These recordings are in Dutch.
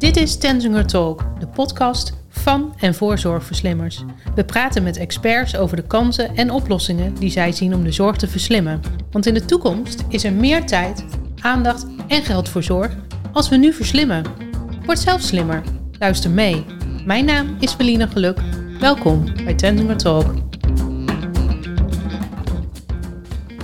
Dit is Tenzinger Talk, de podcast van en voor zorgverslimmers. We praten met experts over de kansen en oplossingen die zij zien om de zorg te verslimmen. Want in de toekomst is er meer tijd, aandacht en geld voor zorg als we nu verslimmen. Word zelf slimmer. Luister mee. Mijn naam is Felina Geluk. Welkom bij Tenzinger Talk.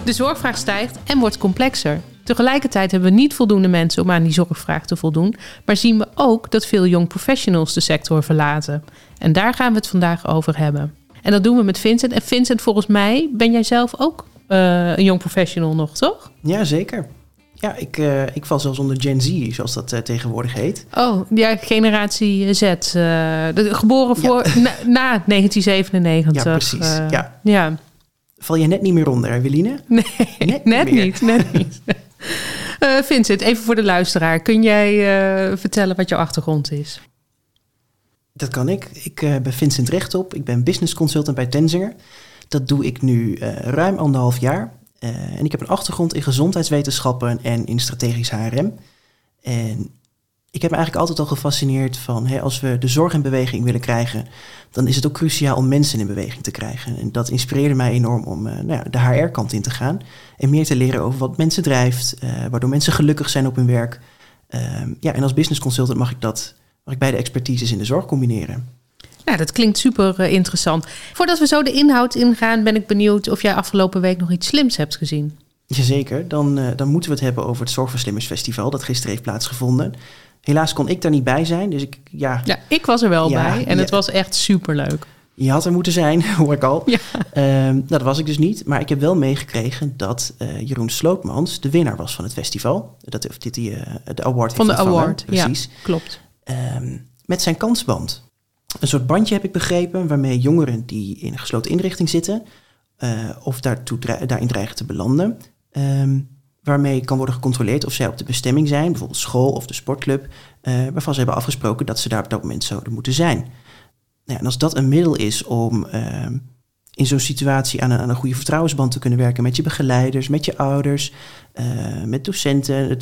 De zorgvraag stijgt en wordt complexer. Tegelijkertijd hebben we niet voldoende mensen om aan die zorgvraag te voldoen, maar zien we ook dat veel jong professionals de sector verlaten. En daar gaan we het vandaag over hebben. En dat doen we met Vincent. En Vincent, volgens mij ben jij zelf ook uh, een jong professional nog, toch? Ja, zeker. Ja, ik, uh, ik val zelfs onder Gen Z, zoals dat uh, tegenwoordig heet. Oh, ja, generatie Z. De, geboren voor, ja. na, na, 1997. Ja, precies. ja. ja. Val je net niet meer onder, Eveline? Nee, net, net niet. Net niet. Uh, Vincent, even voor de luisteraar. Kun jij uh, vertellen wat jouw achtergrond is? Dat kan ik. Ik uh, ben Vincent Rechtop. Ik ben business consultant bij Tenzinger. Dat doe ik nu ruim anderhalf jaar. en ik heb een achtergrond in gezondheidswetenschappen en in strategisch HRM. En ik heb me eigenlijk altijd al gefascineerd van als we de zorg in beweging willen krijgen, dan is het ook cruciaal om mensen in beweging te krijgen. En dat inspireerde mij enorm om uh, nou ja, de HR-kant in te gaan en meer te leren over wat mensen drijft, uh, waardoor mensen gelukkig zijn op hun werk. Uh, ja, en als business consultant mag ik dat, mag ik beide expertises in de zorg combineren. Ja, dat klinkt super uh, interessant. Voordat we zo de inhoud ingaan, ben ik benieuwd of jij afgelopen week nog iets slims hebt gezien. Jazeker, dan, dan moeten we het hebben over het Zorgverslimmersfestival dat gisteren heeft plaatsgevonden. Helaas kon ik daar niet bij zijn. Dus ik, ja. ja, ik was er wel bij en het was echt superleuk. Je had er moeten zijn, hoor ik al. Ja. Um, nou, dat was ik dus niet. Maar ik heb wel meegekregen dat uh, Jeroen Slootmans de winnaar was van het festival. Dat heeft die, uh, de award Van de award, precies. Ja, klopt. Um, met zijn kansband. Een soort bandje heb ik begrepen waarmee jongeren die in een gesloten inrichting zitten... Uh, of daartoe, daarin dreigen te belanden... Um, waarmee kan worden gecontroleerd of zij op de bestemming zijn, bijvoorbeeld school of de sportclub, uh, waarvan ze hebben afgesproken dat ze daar op dat moment zouden moeten zijn. Nou ja, en als dat een middel is om uh, in zo'n situatie aan een, een, goede vertrouwensband te kunnen werken met je begeleiders, met je ouders, uh, met docenten,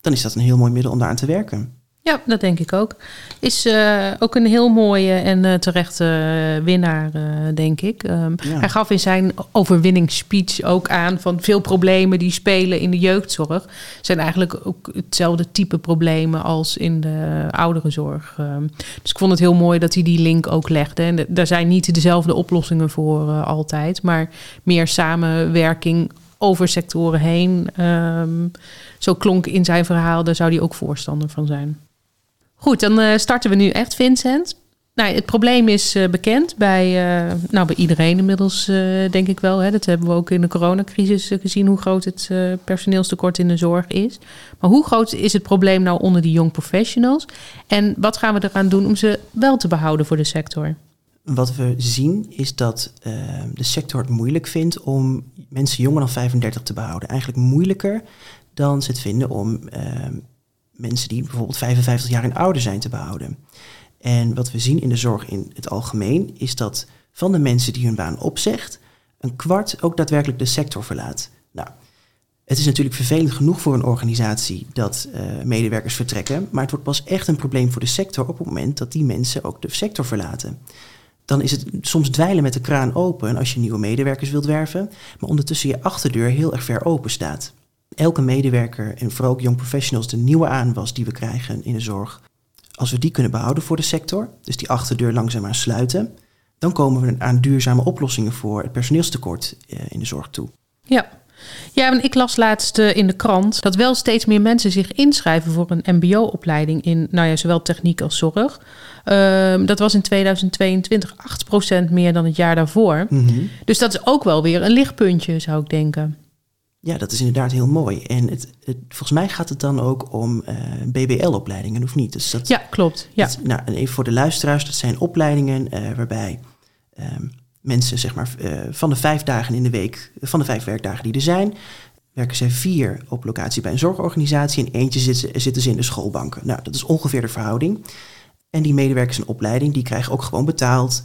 dan is dat een heel mooi middel om daar aan te werken. Ja, dat denk ik ook. Is uh, ook een heel mooie en uh, terechte winnaar, uh, denk ik. Um, ja. Hij gaf in zijn overwinningsspeech ook aan van veel problemen die spelen in de jeugdzorg. zijn eigenlijk ook hetzelfde type problemen als in de ouderenzorg. Um, dus ik vond het heel mooi dat hij die link ook legde. En de, daar zijn niet dezelfde oplossingen voor altijd, maar meer samenwerking over sectoren heen. Um, zo klonk in zijn verhaal, daar zou hij ook voorstander van zijn. Goed, dan uh, starten we nu echt, Vincent. Nou, het probleem is uh, bekend bij, uh, nou, bij iedereen inmiddels, denk ik wel. Dat hebben we ook in de coronacrisis gezien, hoe groot het personeelstekort in de zorg is. Maar hoe groot is het probleem nou onder die young professionals? En wat gaan we eraan doen om ze wel te behouden voor de sector? Wat we zien is dat de sector het moeilijk vindt om mensen jonger dan 35 te behouden. Eigenlijk moeilijker dan ze het vinden om mensen die bijvoorbeeld 55 jaar en ouder zijn te behouden. En wat we zien in de zorg in het algemeen is dat van de mensen die hun baan opzegt, een kwart ook daadwerkelijk de sector verlaat. Nou, het is natuurlijk vervelend genoeg voor een organisatie dat uh, medewerkers vertrekken, maar het wordt pas echt een probleem voor de sector op het moment dat die mensen ook de sector verlaten. Dan is het soms dweilen met de kraan open als je nieuwe medewerkers wilt werven, maar ondertussen je achterdeur heel erg ver open staat elke medewerker en vooral ook young professionals de nieuwe aanwas die we krijgen in de zorg, als we die kunnen behouden voor de sector, dus die achterdeur langzaamaan sluiten, dan komen we aan duurzame oplossingen voor het personeelstekort eh, in de zorg toe. Ja. Ja, ik las laatst eh, in de krant dat wel steeds meer mensen zich inschrijven voor een MBO-opleiding in nou ja, zowel techniek als zorg. Uh, dat was in 2022 8% meer dan het jaar daarvoor. Mm -hmm. Dus dat is ook wel weer een lichtpuntje, zou ik denken. Ja, dat is inderdaad heel mooi. En het, het, volgens mij gaat het dan ook om uh, BBL-opleidingen, of niet? Dus dat, ja, klopt. Ja. Dat, nou, en even voor de luisteraars, dat zijn opleidingen uh, waarbij uh, mensen, zeg maar, van de vijf dagen in de week, van de vijf werkdagen die er zijn, werken ze vier op locatie bij een zorgorganisatie en eentje zitten, zitten ze in de schoolbanken. Nou, dat is ongeveer de verhouding. En die medewerkers in opleiding, die krijgen ook gewoon betaald.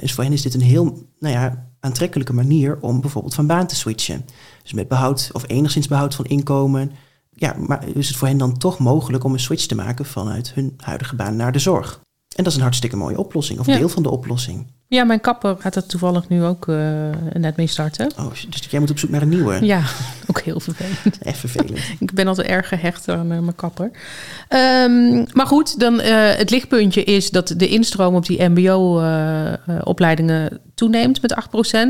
dus voor hen is dit een heel, nou ja, aantrekkelijke manier om bijvoorbeeld van baan te switchen. Dus met behoud of enigszins behoud van inkomen. ja, maar is het voor hen dan toch mogelijk om een switch te maken vanuit hun huidige baan naar de zorg? En dat is een hartstikke mooie oplossing, of deel van de oplossing. Ja, mijn kapper gaat er toevallig nu ook uh, net mee starten. Oh, dus jij moet op zoek naar een nieuwe? Ja, ook heel vervelend. Echt vervelend. ik ben altijd erg gehecht aan uh, mijn kapper. Um, maar goed, dan uh, het lichtpuntje is dat de instroom op die mbo-opleidingen toeneemt met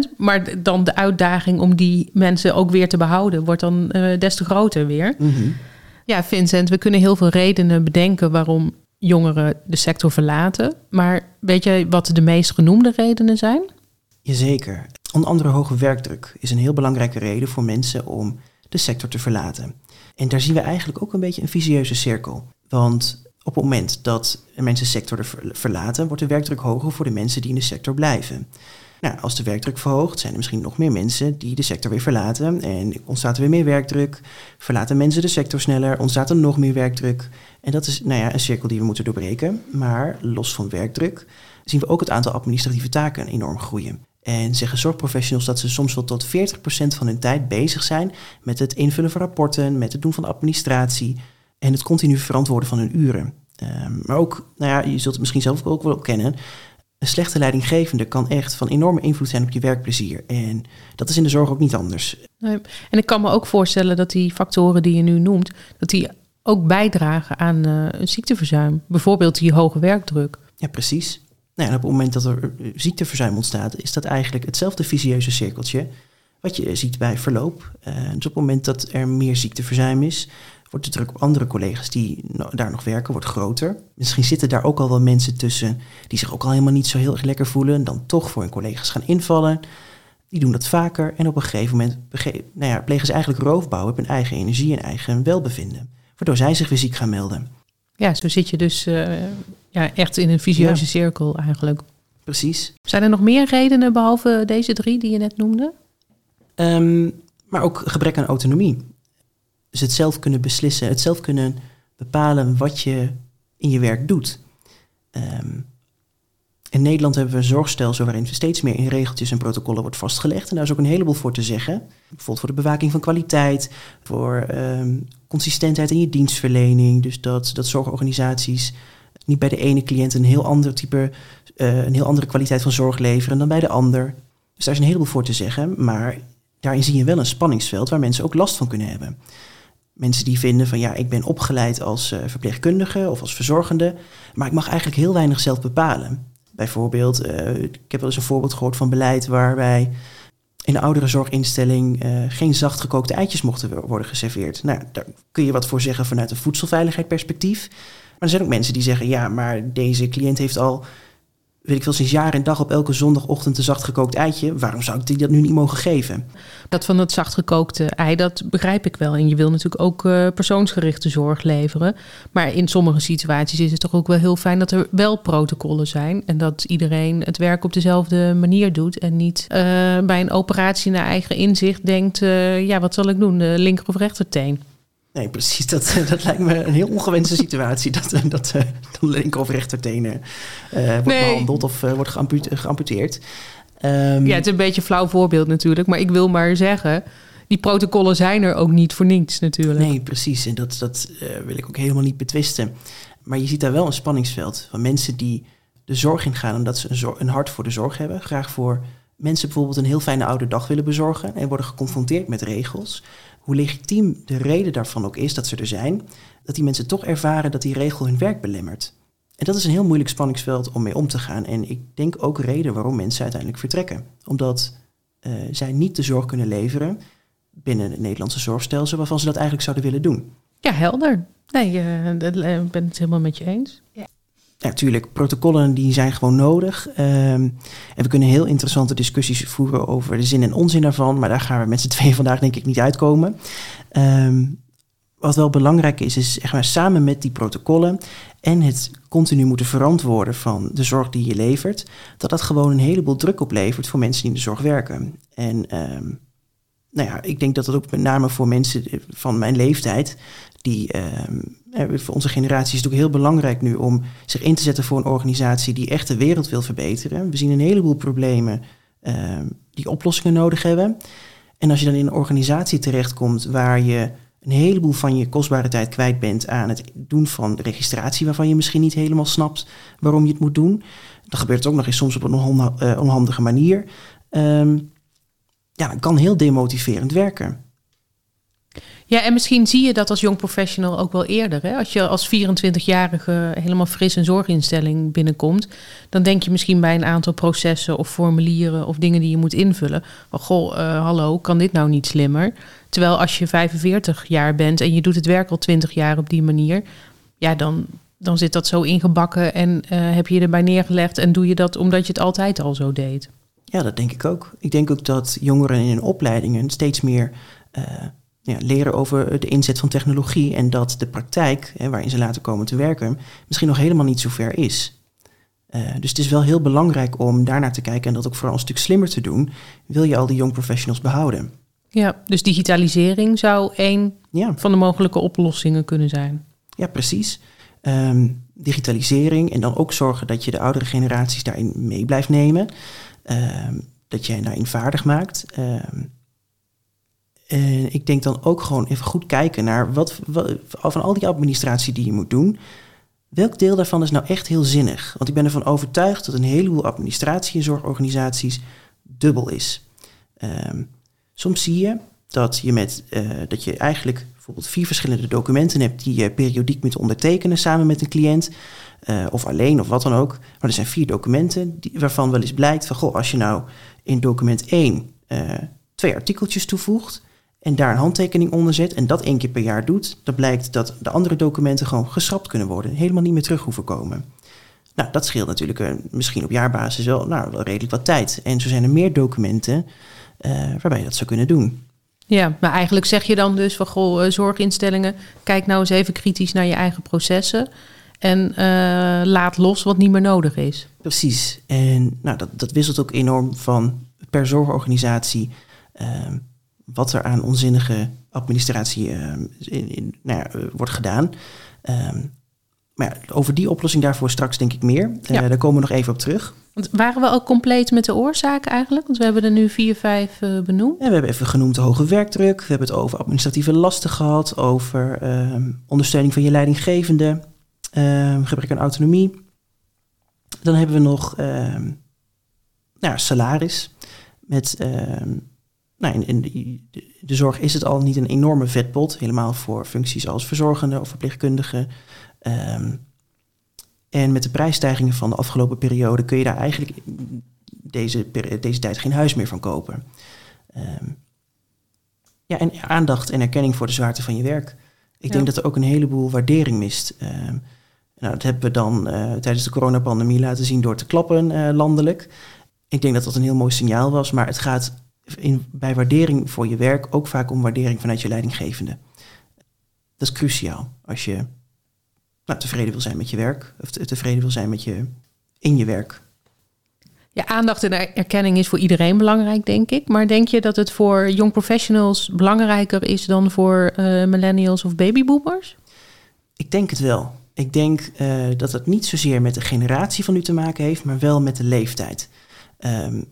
8%. Maar dan de uitdaging om die mensen ook weer te behouden wordt dan des te groter weer. Mm -hmm. Ja, Vincent, we kunnen heel veel redenen bedenken waarom jongeren de sector verlaten. Maar weet je wat de meest genoemde redenen zijn? Jazeker. Onder andere hoge werkdruk is een heel belangrijke reden voor mensen om de sector te verlaten. En daar zien we eigenlijk ook een beetje een visieuze cirkel. Want op het moment dat mensen de sector verlaten, wordt de werkdruk hoger voor de mensen die in de sector blijven. Nou, als de werkdruk verhoogt, zijn er misschien nog meer mensen die de sector weer verlaten. En ontstaat er weer meer werkdruk. Verlaten mensen de sector sneller, ontstaat er nog meer werkdruk. En dat is nou ja, een cirkel die we moeten doorbreken. Maar los van werkdruk zien we ook het aantal administratieve taken enorm groeien. En zeggen zorgprofessionals dat ze soms wel tot 40% van hun tijd bezig zijn met het invullen van rapporten, met het doen van administratie en het continu verantwoorden van hun uren. Um, maar ook, nou ja, je zult het misschien zelf ook wel kennen, een slechte leidinggevende kan echt van enorme invloed zijn op je werkplezier. En dat is in de zorg ook niet anders. Nee. En ik kan me ook voorstellen dat die factoren die je nu noemt, dat die ook bijdragen aan uh, een ziekteverzuim. Bijvoorbeeld die hoge werkdruk. Ja, precies. Nou, en op het moment dat er ziekteverzuim ontstaat, is dat eigenlijk hetzelfde visieuze cirkeltje wat je ziet bij verloop. Uh, dus op het moment dat er meer ziekteverzuim is, wordt de druk op andere collega's die daar nog werken wordt groter. Misschien zitten daar ook al wel mensen tussen die zich ook al helemaal niet zo heel erg lekker voelen, en dan toch voor hun collega's gaan invallen. Die doen dat vaker en op een gegeven moment nou ja, plegen ze eigenlijk roofbouw op hun eigen energie en eigen welbevinden, waardoor zij zich weer ziek gaan melden. Ja, zo zit je dus uh, ja, echt in een visieuze cirkel eigenlijk. Precies. Zijn er nog meer redenen behalve deze drie die je net noemde? Um, maar ook gebrek aan autonomie. Dus het zelf kunnen beslissen, het zelf kunnen bepalen wat je in je werk doet. Um, in Nederland hebben we een zorgstelsel waarin steeds meer in regeltjes en protocollen wordt vastgelegd. En daar is ook een heleboel voor te zeggen. Bijvoorbeeld voor de bewaking van kwaliteit, voor um, consistentheid in je dienstverlening. Dus dat, dat zorgorganisaties niet bij de ene cliënt een heel ander type, uh, een heel andere kwaliteit van zorg leveren dan bij de ander. Dus daar is een heleboel voor te zeggen. Maar daarin zie je wel een spanningsveld waar mensen ook last van kunnen hebben. Mensen die vinden van ja, ik ben opgeleid als uh, verpleegkundige of als verzorgende, maar ik mag eigenlijk heel weinig zelf bepalen. Bijvoorbeeld, uh, ik heb wel eens een voorbeeld gehoord van beleid waarbij in een oudere zorginstelling uh, geen zacht gekookte eitjes mochten worden geserveerd. Nou, daar kun je wat voor zeggen vanuit een voedselveiligheidsperspectief. Maar er zijn ook mensen die zeggen, ja, maar deze cliënt heeft al weet ik veel, sinds jaar en dag op elke zondagochtend een zacht gekookt eitje. Waarom zou ik die dat nu niet mogen geven? Dat van het zacht gekookte ei, dat begrijp ik wel. En je wil natuurlijk ook uh, persoonsgerichte zorg leveren. Maar in sommige situaties is het toch ook wel heel fijn dat er wel protocollen zijn. En dat iedereen het werk op dezelfde manier doet. En niet uh, bij een operatie naar eigen inzicht denkt, uh, ja, wat zal ik doen? De linker of rechterteen? Nee, precies. Dat, dat lijkt me een heel ongewenste situatie. Dat, dat uh, de linker of rechtertenen uh, wordt nee. behandeld of uh, wordt geamputeerd. Um, ja, het is een beetje een flauw voorbeeld natuurlijk. Maar ik wil maar zeggen, die protocollen zijn er ook niet voor niets natuurlijk. Nee, precies. En dat, dat wil ik ook helemaal niet betwisten. Maar je ziet daar wel een spanningsveld van mensen die de zorg ingaan... omdat ze een, een hart voor de zorg hebben. Graag voor mensen bijvoorbeeld een heel fijne oude dag willen bezorgen... en worden geconfronteerd met regels hoe legitiem de reden daarvan ook is dat ze er zijn, dat die mensen toch ervaren dat die regel hun werk belemmert. En dat is een heel moeilijk spanningsveld om mee om te gaan. En ik denk ook reden waarom mensen uiteindelijk vertrekken. Omdat uh, zij niet de zorg kunnen leveren binnen het Nederlandse zorgstelsel waarvan ze dat eigenlijk zouden willen doen. Ja, helder. Nee, uh, ik ben het helemaal met je eens. Ja. Natuurlijk, protocollen die zijn gewoon nodig. Um, en we kunnen heel interessante discussies voeren over de zin en onzin daarvan. Maar daar gaan we met z'n tweeën vandaag denk ik niet uitkomen. Um, wat wel belangrijk is, is zeg maar, samen met die protocollen en het continu moeten verantwoorden van de zorg die je levert, dat dat gewoon een heleboel druk oplevert voor mensen die in de zorg werken. En um, nou ja, ik denk dat dat ook met name voor mensen van mijn leeftijd, die voor onze generatie is het ook heel belangrijk nu om zich in te zetten voor een organisatie die echt de wereld wil verbeteren. We zien een heleboel problemen uh, die oplossingen nodig hebben. En als je dan in een organisatie terechtkomt waar je een heleboel van je kostbare tijd kwijt bent aan het doen van registratie, waarvan je misschien niet helemaal snapt waarom je het moet doen. Dan gebeurt het ook nog eens soms op een onhandige manier. Um, ja, dat kan heel demotiverend werken. Ja, en misschien zie je dat als jong professional ook wel eerder. Hè? Als je als 24-jarige helemaal fris een zorginstelling binnenkomt, dan denk je misschien bij een aantal processen of formulieren of dingen die je moet invullen. Van, goh, uh, hallo, kan dit nou niet slimmer? Terwijl als je 45 jaar bent en je doet het werk al 20 jaar op die manier, ja, dan, dan zit dat zo ingebakken en uh, heb je je erbij neergelegd en doe je dat omdat je het altijd al zo deed. Ja, dat denk ik ook. Ik denk ook dat jongeren in opleidingen steeds meer uh, ja, leren over de inzet van technologie en dat de praktijk, hè, waarin ze later komen te werken, misschien nog helemaal niet zo ver is. Uh, dus het is wel heel belangrijk om daarnaar te kijken en dat ook vooral een stuk slimmer te doen. Wil je al die jong professionals behouden? Ja, dus digitalisering zou een ja. van de mogelijke oplossingen kunnen zijn. Ja, precies. Um, digitalisering en dan ook zorgen dat je de oudere generaties daarin mee blijft nemen. Um, dat je hen daarin vaardig maakt. Um, en ik denk dan ook gewoon even goed kijken naar wat, van al die administratie die je moet doen. Welk deel daarvan is nou echt heel zinnig? Want ik ben ervan overtuigd dat een heleboel administratie en zorgorganisaties dubbel is. Um, soms zie je dat je, met, uh, dat je eigenlijk bijvoorbeeld vier verschillende documenten hebt die je periodiek moet ondertekenen samen met een cliënt. Uh, of alleen of wat dan ook. Maar er zijn vier documenten die, waarvan wel eens blijkt van goh, als je nou in document 1 uh, eh, twee artikeltjes toevoegt en daar een handtekening onder zet en dat één keer per jaar doet, dan blijkt dat de andere documenten gewoon geschrapt kunnen worden, helemaal niet meer terug hoeven komen. Nou, dat scheelt natuurlijk uh, misschien op jaarbasis wel, nou, wel redelijk wat tijd. En zo zijn er meer documenten uh, waarbij je dat zou kunnen doen. Ja, maar eigenlijk zeg je dan dus van goh, zorginstellingen, kijk nou eens even kritisch naar je eigen processen. En uh, laat los wat niet meer nodig is. Precies. En nou, dat, dat wisselt ook enorm van per zorgorganisatie. Uh, wat er aan onzinnige administratie uh, in, in, nou ja, wordt gedaan. Ehm, maar over die oplossing daarvoor straks denk ik meer. Ja. daar komen we nog even op terug. Want waren we al compleet met de oorzaken eigenlijk? Want we hebben er nu vier, vijf benoemd. Ja, we hebben even genoemd de hoge werkdruk. We hebben het over administratieve lasten gehad. Over ehm, ondersteuning van je leidinggevende. Gebrek aan autonomie. Dan hebben we nog nou, salaris. Met, nou, in, de, de, zorg is het al niet een enorme vetpot, helemaal voor functies als verzorgende of verpleegkundige. en met de prijsstijgingen van de afgelopen periode kun je daar eigenlijk deze, deze tijd geen huis meer van kopen. ja, en aandacht en erkenning voor de zwaarte van je werk. Ik denk dat er ook een heleboel waardering mist. Nou, dat hebben we dan uh, tijdens de coronapandemie laten zien door te klappen uh, landelijk. Ik denk dat dat een heel mooi signaal was, maar het gaat in, bij waardering voor je werk ook vaak om waardering vanuit je leidinggevende. Dat is cruciaal als je nou, tevreden wil zijn met je werk, of tevreden wil zijn met je, in je werk. Ja, aandacht en erkenning is voor iedereen belangrijk, denk ik. Maar denk je dat het voor young professionals belangrijker is dan voor uh, millennials of babyboomers? Ik denk het wel. Ik denk uh, dat het niet zozeer met de generatie van u te maken heeft, maar wel met de leeftijd. Um,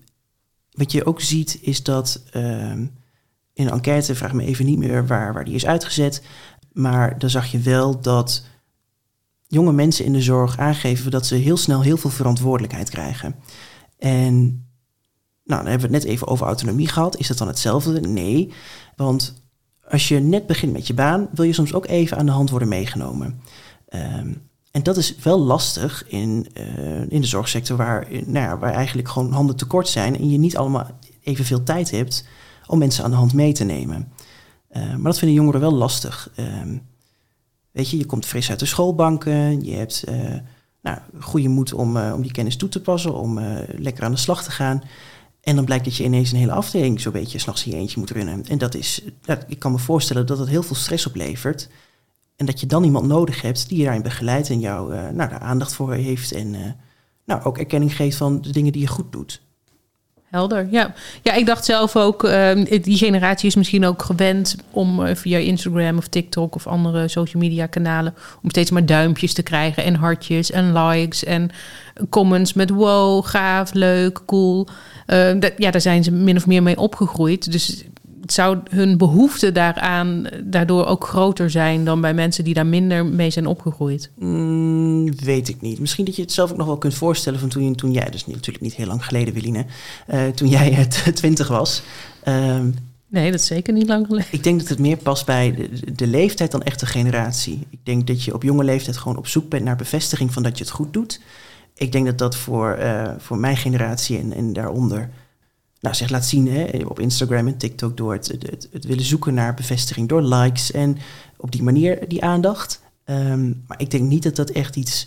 wat je ook ziet is dat um, in een enquête, vraag me even niet meer waar, waar die is uitgezet, maar dan zag je wel dat jonge mensen in de zorg aangeven dat ze heel snel heel veel verantwoordelijkheid krijgen. En nou, dan hebben we het net even over autonomie gehad. Is dat dan hetzelfde? Nee, want als je net begint met je baan, wil je soms ook even aan de hand worden meegenomen. Um, en dat is wel lastig in, uh, in de zorgsector, waar, nou ja, waar eigenlijk gewoon handen tekort zijn en je niet allemaal evenveel tijd hebt om mensen aan de hand mee te nemen. Uh, maar dat vinden jongeren wel lastig. Uh, weet je, je komt fris uit de schoolbanken, je hebt nou, goede moed om, om die kennis toe te passen, om lekker aan de slag te gaan. En dan blijkt dat je ineens een hele afdeling zo'n beetje s'nachts in je eentje moet runnen. En dat is, ik kan me voorstellen dat dat heel veel stress oplevert. En dat je dan iemand nodig hebt die je daarin begeleidt en jou uh, nou, daar aandacht voor heeft. En uh, nou, ook erkenning geeft van de dingen die je goed doet. Helder, ja. Ja, ik dacht zelf ook, uh, die generatie is misschien ook gewend om uh, via Instagram of TikTok of andere social media kanalen om steeds maar duimpjes te krijgen en hartjes en likes en comments met wow, gaaf, leuk, cool. Uh, dat, ja, daar zijn ze min of meer mee opgegroeid. Dus zou hun behoefte daaraan daardoor ook groter zijn dan bij mensen die daar minder mee zijn opgegroeid? Mm, weet ik niet. Misschien dat je het zelf ook nog wel kunt voorstellen van toen, toen jij, dus natuurlijk niet heel lang geleden, Willine, uh, toen jij het twintig was. Um, nee, dat is zeker niet lang geleden. Ik denk dat het meer past bij de, de, leeftijd dan echt de generatie. Ik denk dat je op jonge leeftijd gewoon op zoek bent naar bevestiging van dat je het goed doet. Ik denk dat dat voor, uh, voor mijn generatie en, en daaronder nou, zich laat zien hè, op Instagram en TikTok door het, het, het, willen zoeken naar bevestiging door likes en op die manier die aandacht. Ehm, maar ik denk niet dat dat echt iets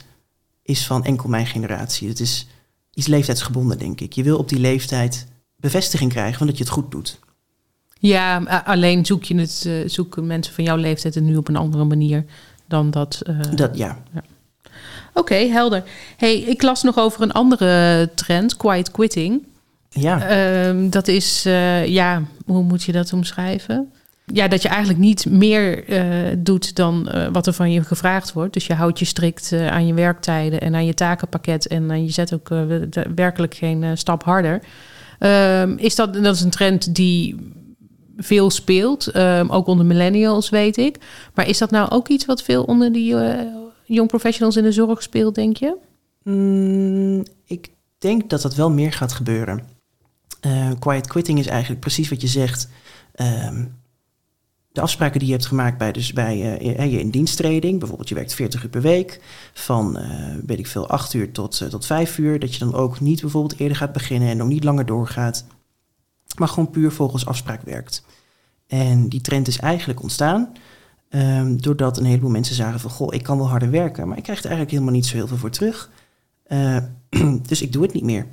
is van enkel mijn generatie. Het is iets leeftijdsgebonden, denk ik. Je wil op die leeftijd bevestiging krijgen van dat je het goed doet. Ja, alleen zoek je het, uh, zoeken mensen van jouw leeftijd het nu op een andere manier dan dat. Uh, dat ja. ja. Oké, helder. Hey, ik las nog over een andere trend, quiet quitting. Ja. Ehm, dat is, uh, ja, hoe moet je dat omschrijven? Ja, dat je eigenlijk niet meer uh, doet dan uh, wat er van je gevraagd wordt. Dus je houdt je strikt aan je werktijden en aan je takenpakket. En je zet ook werkelijk geen stap harder. Ehm, is dat, dat is een trend die veel speelt, um, ook onder millennials, weet ik. Maar is dat nou ook iets wat veel onder die young professionals in de zorg speelt, denk je? Mm, ik denk dat dat wel meer gaat gebeuren. Uh, quiet quitting is eigenlijk precies wat je zegt. Um, de afspraken die je hebt gemaakt bij, dus bij uh, je in diensttreding, bijvoorbeeld je werkt 40 uur per week, van uh, weet ik veel, 8 uur tot, tot 5 uur, dat je dan ook niet bijvoorbeeld eerder gaat beginnen en nog niet langer doorgaat, maar gewoon puur volgens afspraak werkt. En die trend is eigenlijk ontstaan um, doordat een heleboel mensen zagen van, goh, ik kan wel harder werken, maar ik krijg er eigenlijk helemaal niet zo heel veel voor terug. dus ik doe het niet meer.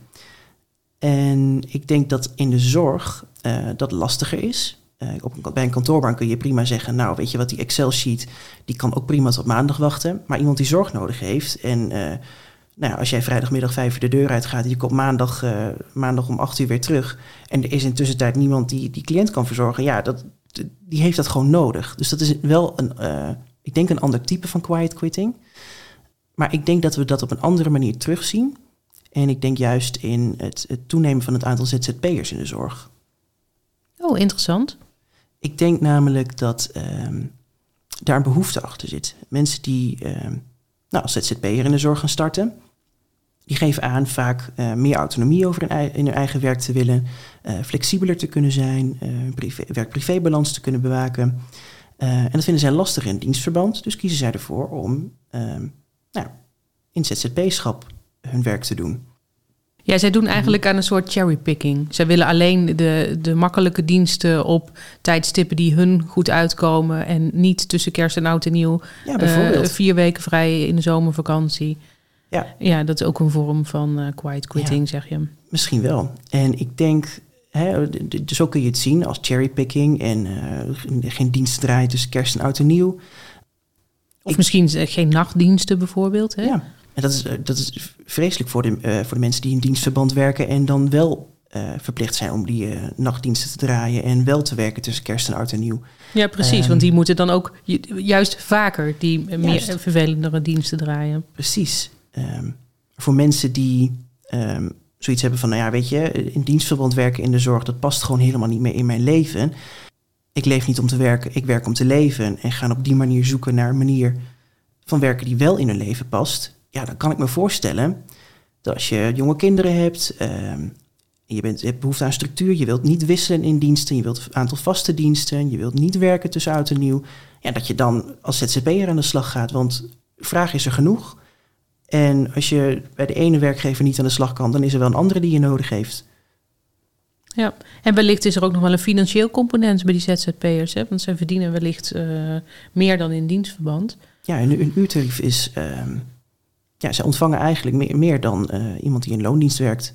En ik denk dat in de zorg uh, dat lastiger is. Uh, op, bij een kantoorbaan kun je prima zeggen, nou weet je wat, die Excel-sheet, die kan ook prima tot maandag wachten. Maar iemand die zorg nodig heeft en uh, nou als jij vrijdagmiddag vijf uur de deur uitgaat en je komt maandag, maandag om acht uur weer terug en er is in tussentijd niemand die die cliënt kan verzorgen, ja, dat, die heeft dat gewoon nodig. Dus dat is wel een, ik denk een ander type van quiet quitting. Maar ik denk dat we dat op een andere manier terugzien. En ik denk juist in het, het toenemen van het aantal ZZP'ers in de zorg. Oh, interessant. Ik denk namelijk dat um, daar een behoefte achter zit. Mensen die um, nou, als ZZP'er in de zorg gaan starten, die geven aan vaak uh, meer autonomie over hun, in hun eigen werk te willen, uh, flexibeler te kunnen zijn, uh, werk-privébalans te kunnen bewaken. en dat vinden zij lastig in dienstverband, dus kiezen zij ervoor om um, nou, in ZZP-schap hun werk te doen. Ja, zij doen eigenlijk aan een soort cherrypicking. Zij willen alleen de, de makkelijke diensten op tijdstippen die hun goed uitkomen. En niet tussen kerst en oud en nieuw. Ja, bijvoorbeeld. Uh, vier weken vrij in de zomervakantie. Ja, ja dat is ook een vorm van uh, quiet quitting, zeg je. Misschien wel. En ik denk, hè, zo kun je het zien als cherrypicking. En uh, geen dienst draaien tussen kerst en oud en nieuw. Of misschien geen nachtdiensten bijvoorbeeld. Hè? Ja. En dat is, eh, dat is vreselijk voor de, uh, voor de mensen die in dienstverband werken en dan wel uh, verplicht zijn om die uh, nachtdiensten te draaien en wel te werken tussen kerst en oud en nieuw. Ja, precies, um, want die moeten dan ook juist vaker die juist. meer vervelendere diensten draaien. Precies. Um, voor mensen die um, zoiets hebben van, nou ja, weet je, in dienstverband werken in de zorg, dat past gewoon helemaal niet meer in mijn leven. Ik leef niet om te werken, ik werk om te leven en gaan op die manier zoeken naar een manier van werken die wel in hun leven past ja, dan kan ik me voorstellen dat als je jonge kinderen hebt, uh, je, bent, je hebt behoefte aan structuur, je wilt niet wisselen in diensten, je wilt een aantal vaste diensten, je wilt niet werken tussen oud en nieuw, ja, dat je dan als ZZP'er aan de slag gaat, want vraag is er genoeg. En als je bij de ene werkgever niet aan de slag kan, dan is er wel een andere die je nodig heeft. Ja, en wellicht is er ook nog wel een financieel component bij die ZZP'ers, hè? want ze verdienen wellicht uh, meer dan in dienstverband. Ja, een, een uurtarief is uh, ja, ze ontvangen eigenlijk meer, meer dan uh, iemand die in loondienst werkt.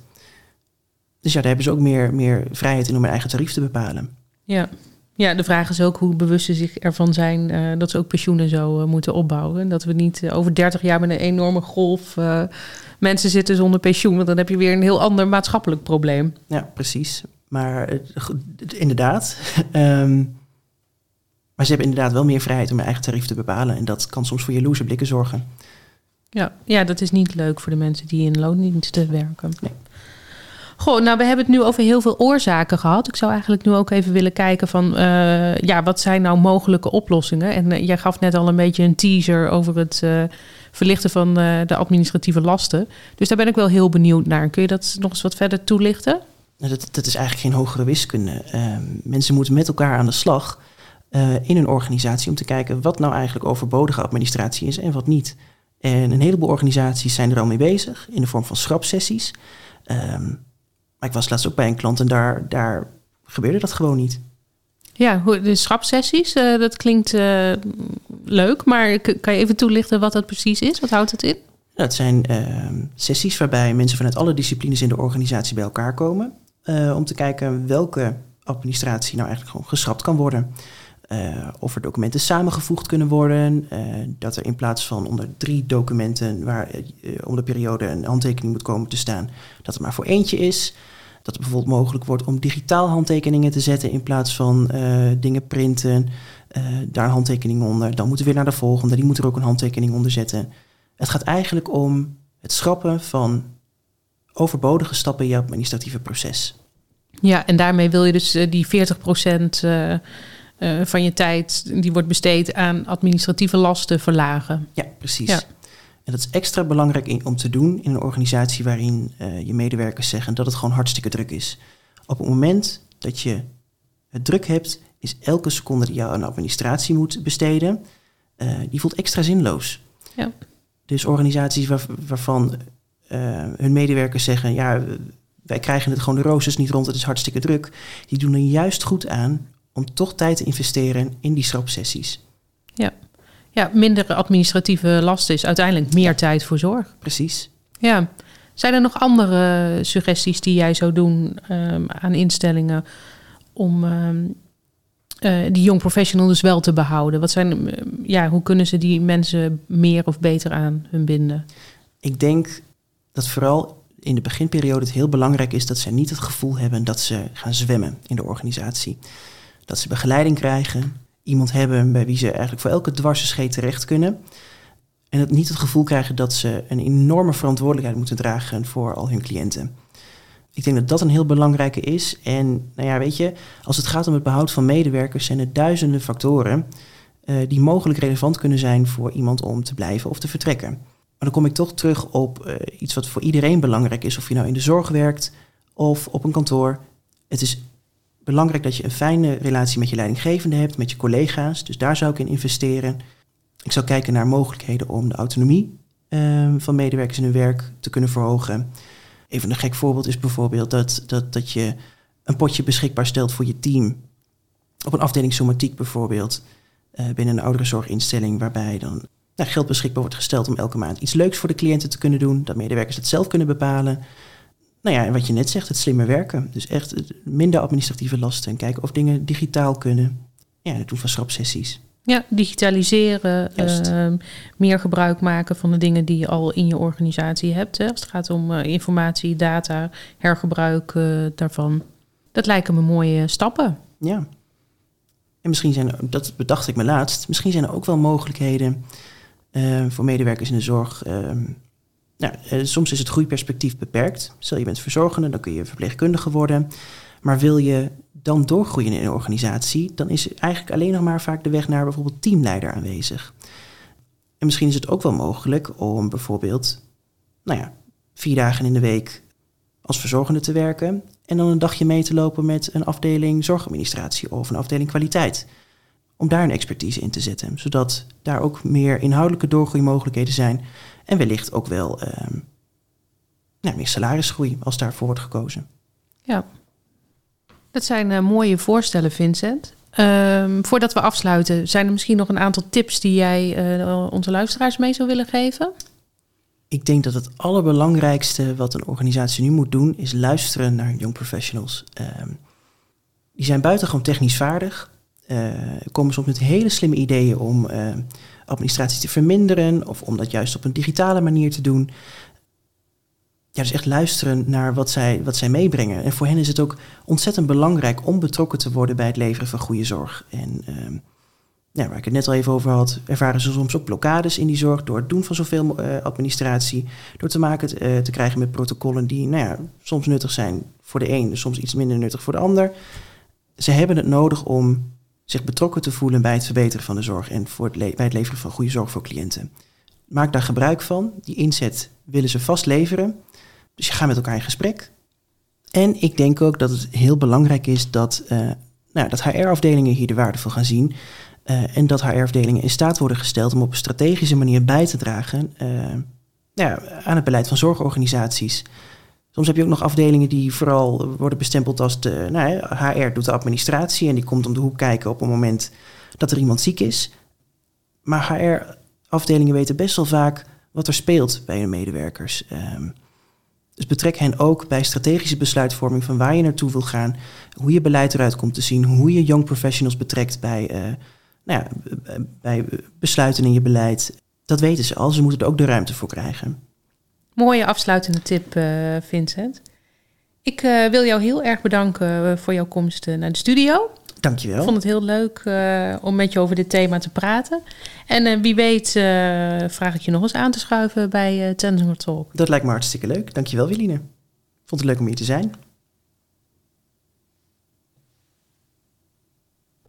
Dus ja, daar hebben ze ook meer, meer vrijheid in om hun eigen tarief te bepalen. Ja. ja, de vraag is ook hoe bewust ze zich ervan zijn uh, dat ze ook pensioenen zo uh, moeten opbouwen. Dat we niet over 30 jaar met een enorme golf mensen zitten zonder pensioen. Want dan heb je weer een heel ander maatschappelijk probleem. Ja, precies. Maar inderdaad. um, maar ze hebben inderdaad wel meer vrijheid om hun eigen tarief te bepalen. En dat kan soms voor jaloerse blikken zorgen. Ja, ja, dat is niet leuk voor de mensen die in loondiensten werken. Nee. Goh, nou, we hebben het nu over heel veel oorzaken gehad. Ik zou eigenlijk nu ook even willen kijken van, uh, ja, wat zijn nou mogelijke oplossingen? En uh, jij gaf net al een beetje een teaser over het uh, verlichten van de administratieve lasten. Dus daar ben ik wel heel benieuwd naar. Kun je dat nog eens wat verder toelichten? Nou, dat, dat is eigenlijk geen hogere wiskunde. Ehm, mensen moeten met elkaar aan de slag in een organisatie om te kijken wat nou eigenlijk overbodige administratie is en wat niet. En een heleboel organisaties zijn er al mee bezig in de vorm van schrapsessies. Um, maar ik was laatst ook bij een klant en daar, daar gebeurde dat gewoon niet. Ja, de schrapsessies, uh, dat klinkt uh, leuk, maar kan je even toelichten wat dat precies is? Wat houdt het in? Dat zijn uh, sessies waarbij mensen vanuit alle disciplines in de organisatie bij elkaar komen. Uh, om te kijken welke administratie nou eigenlijk gewoon geschrapt kan worden. Uh, of er documenten samengevoegd kunnen worden. Uh, dat er in plaats van onder drie documenten waar uh, om de periode een handtekening moet komen te staan, dat het maar voor eentje is. Dat het bijvoorbeeld mogelijk wordt om digitaal handtekeningen te zetten in plaats van dingen printen. daar een handtekening onder. Dan moeten we weer naar de volgende. Die moet er ook een handtekening onder zetten. Het gaat eigenlijk om het schrappen van overbodige stappen in je administratieve proces. Ja, en daarmee wil je dus die 40 procent uh, van je tijd die wordt besteed aan administratieve lasten verlagen. Ja, precies. Ja. En dat is extra belangrijk in, om te doen in een organisatie waarin uh, je medewerkers zeggen dat het gewoon hartstikke druk is. Op het moment dat je het druk hebt, is elke seconde die je aan administratie moet besteden, uh, die voelt extra zinloos. Ja. Dus organisaties waar, waarvan hun medewerkers zeggen, ja, wij krijgen het gewoon de roosters niet rond, het is hartstikke druk, die doen er juist goed aan om toch tijd te investeren in die schrapsessies. Ja. ja, minder administratieve last is uiteindelijk meer tijd voor zorg. Precies. Ja. Zijn er nog andere suggesties die jij zou doen um, aan instellingen om um, uh, die young professional dus wel te behouden? Wat zijn, uh, ja, hoe kunnen ze die mensen meer of beter aan hun binden? Ik denk dat vooral in de beginperiode het heel belangrijk is dat ze niet het gevoel hebben dat ze gaan zwemmen in de organisatie dat ze begeleiding krijgen, iemand hebben bij wie ze eigenlijk voor elke dwarse terecht kunnen. En het niet het gevoel krijgen dat ze een enorme verantwoordelijkheid moeten dragen voor al hun cliënten. Ik denk dat dat een heel belangrijke is. En nou ja, weet je, als het gaat om het behoud van medewerkers, zijn er duizenden factoren uh, die mogelijk relevant kunnen zijn voor iemand om te blijven of te vertrekken. Maar dan kom ik toch terug op uh, iets wat voor iedereen belangrijk is, of je nou in de zorg werkt of op een kantoor. Het is belangrijk dat je een fijne relatie met je leidinggevende hebt, met je collega's. Dus daar zou ik in investeren. Ik zou kijken naar mogelijkheden om de autonomie uh, van medewerkers in hun werk te kunnen verhogen. Even een gek voorbeeld is bijvoorbeeld dat, dat, dat je een potje beschikbaar stelt voor je team. Op een afdeling somatiek bijvoorbeeld, uh, binnen een ouderenzorginstelling, waarbij dan nou, geld beschikbaar wordt gesteld om elke maand iets leuks voor de cliënten te kunnen doen. Dat medewerkers het zelf kunnen bepalen. Nou ja, en wat je net zegt, het slimmer werken. Dus echt minder administratieve lasten en kijken of dingen digitaal kunnen. Ja, het doen van schrapsessies. Ja, digitaliseren, uh, meer gebruik maken van de dingen die je al in je organisatie hebt. Hè, als het gaat om uh, informatie, data, hergebruik uh, daarvan. Dat lijken me mooie stappen. Ja. En misschien zijn er, dat bedacht ik me laatst, misschien zijn er ook wel mogelijkheden eh, voor medewerkers in de zorg ehm, nou, eh, soms is het groeiperspectief beperkt. Stel je bent verzorgende, dan kun je verpleegkundige worden. Maar wil je dan doorgroeien in een organisatie, dan is eigenlijk alleen nog maar vaak de weg naar bijvoorbeeld teamleider aanwezig. En misschien is het ook wel mogelijk om bijvoorbeeld, nou ja, vier dagen in de week als verzorgende te werken en dan een dagje mee te lopen met een afdeling zorgadministratie of een afdeling kwaliteit. Om daar een expertise in te zetten, zodat daar ook meer inhoudelijke doorgroeimogelijkheden zijn en wellicht ook wel um, nou, meer salarisgroei als daarvoor wordt gekozen. Ja, dat zijn uh, mooie voorstellen, Vincent. Um, voordat we afsluiten, zijn er misschien nog een aantal tips die jij uh, onze luisteraars mee zou willen geven? Ik denk dat het allerbelangrijkste wat een organisatie nu moet doen, is luisteren naar young professionals. Um, die zijn buitengewoon technisch vaardig, uh, komen soms met hele slimme ideeën om administratie te verminderen of om dat juist op een digitale manier te doen. Ja, dus echt luisteren naar wat zij, wat zij meebrengen. En voor hen is het ook ontzettend belangrijk om betrokken te worden bij het leveren van goede zorg. En uh, nou, waar ik het net al even over had, ervaren ze soms ook blokkades in die zorg door het doen van zoveel uh, administratie, door te maken te krijgen met protocollen die nou ja, soms nuttig zijn voor de een, soms iets minder nuttig voor de ander. Ze hebben het nodig om zich betrokken te voelen bij het verbeteren van de zorg en voor het bij het leveren van goede zorg voor cliënten. Maak daar gebruik van. Die inzet willen ze vast leveren. Dus je gaat met elkaar in gesprek. En ik denk ook dat het heel belangrijk is dat, uh, nou, dat HR-afdelingen hier de waarde van gaan zien. Uh, en dat HR-afdelingen in staat worden gesteld om op een strategische manier bij te dragen uh, nou aan het beleid van zorgorganisaties. Soms heb je ook nog afdelingen die vooral worden bestempeld als de nou, HR doet de administratie en die komt om de hoek kijken op het moment dat er iemand ziek is. Maar HR-afdelingen weten best wel vaak wat er speelt bij hun medewerkers. Um, dus betrek hen ook bij strategische besluitvorming van waar je naartoe wil gaan, hoe je beleid eruit komt te zien, hoe je young professionals betrekt bij, uh, nou ja, bij besluiten in je beleid. Dat weten ze al, ze moeten er ook de ruimte voor krijgen. Mooie afsluitende tip, uh, Vincent. Ik uh, wil jou heel erg bedanken voor jouw komst naar de studio. Dankjewel. Ik vond het heel leuk uh, om met je over dit thema te praten. En uh, wie weet uh, vraag ik je nog eens aan te schuiven bij uh, Talk. Dat lijkt me hartstikke leuk. Dankjewel, Wiline. Vond het leuk om hier te zijn.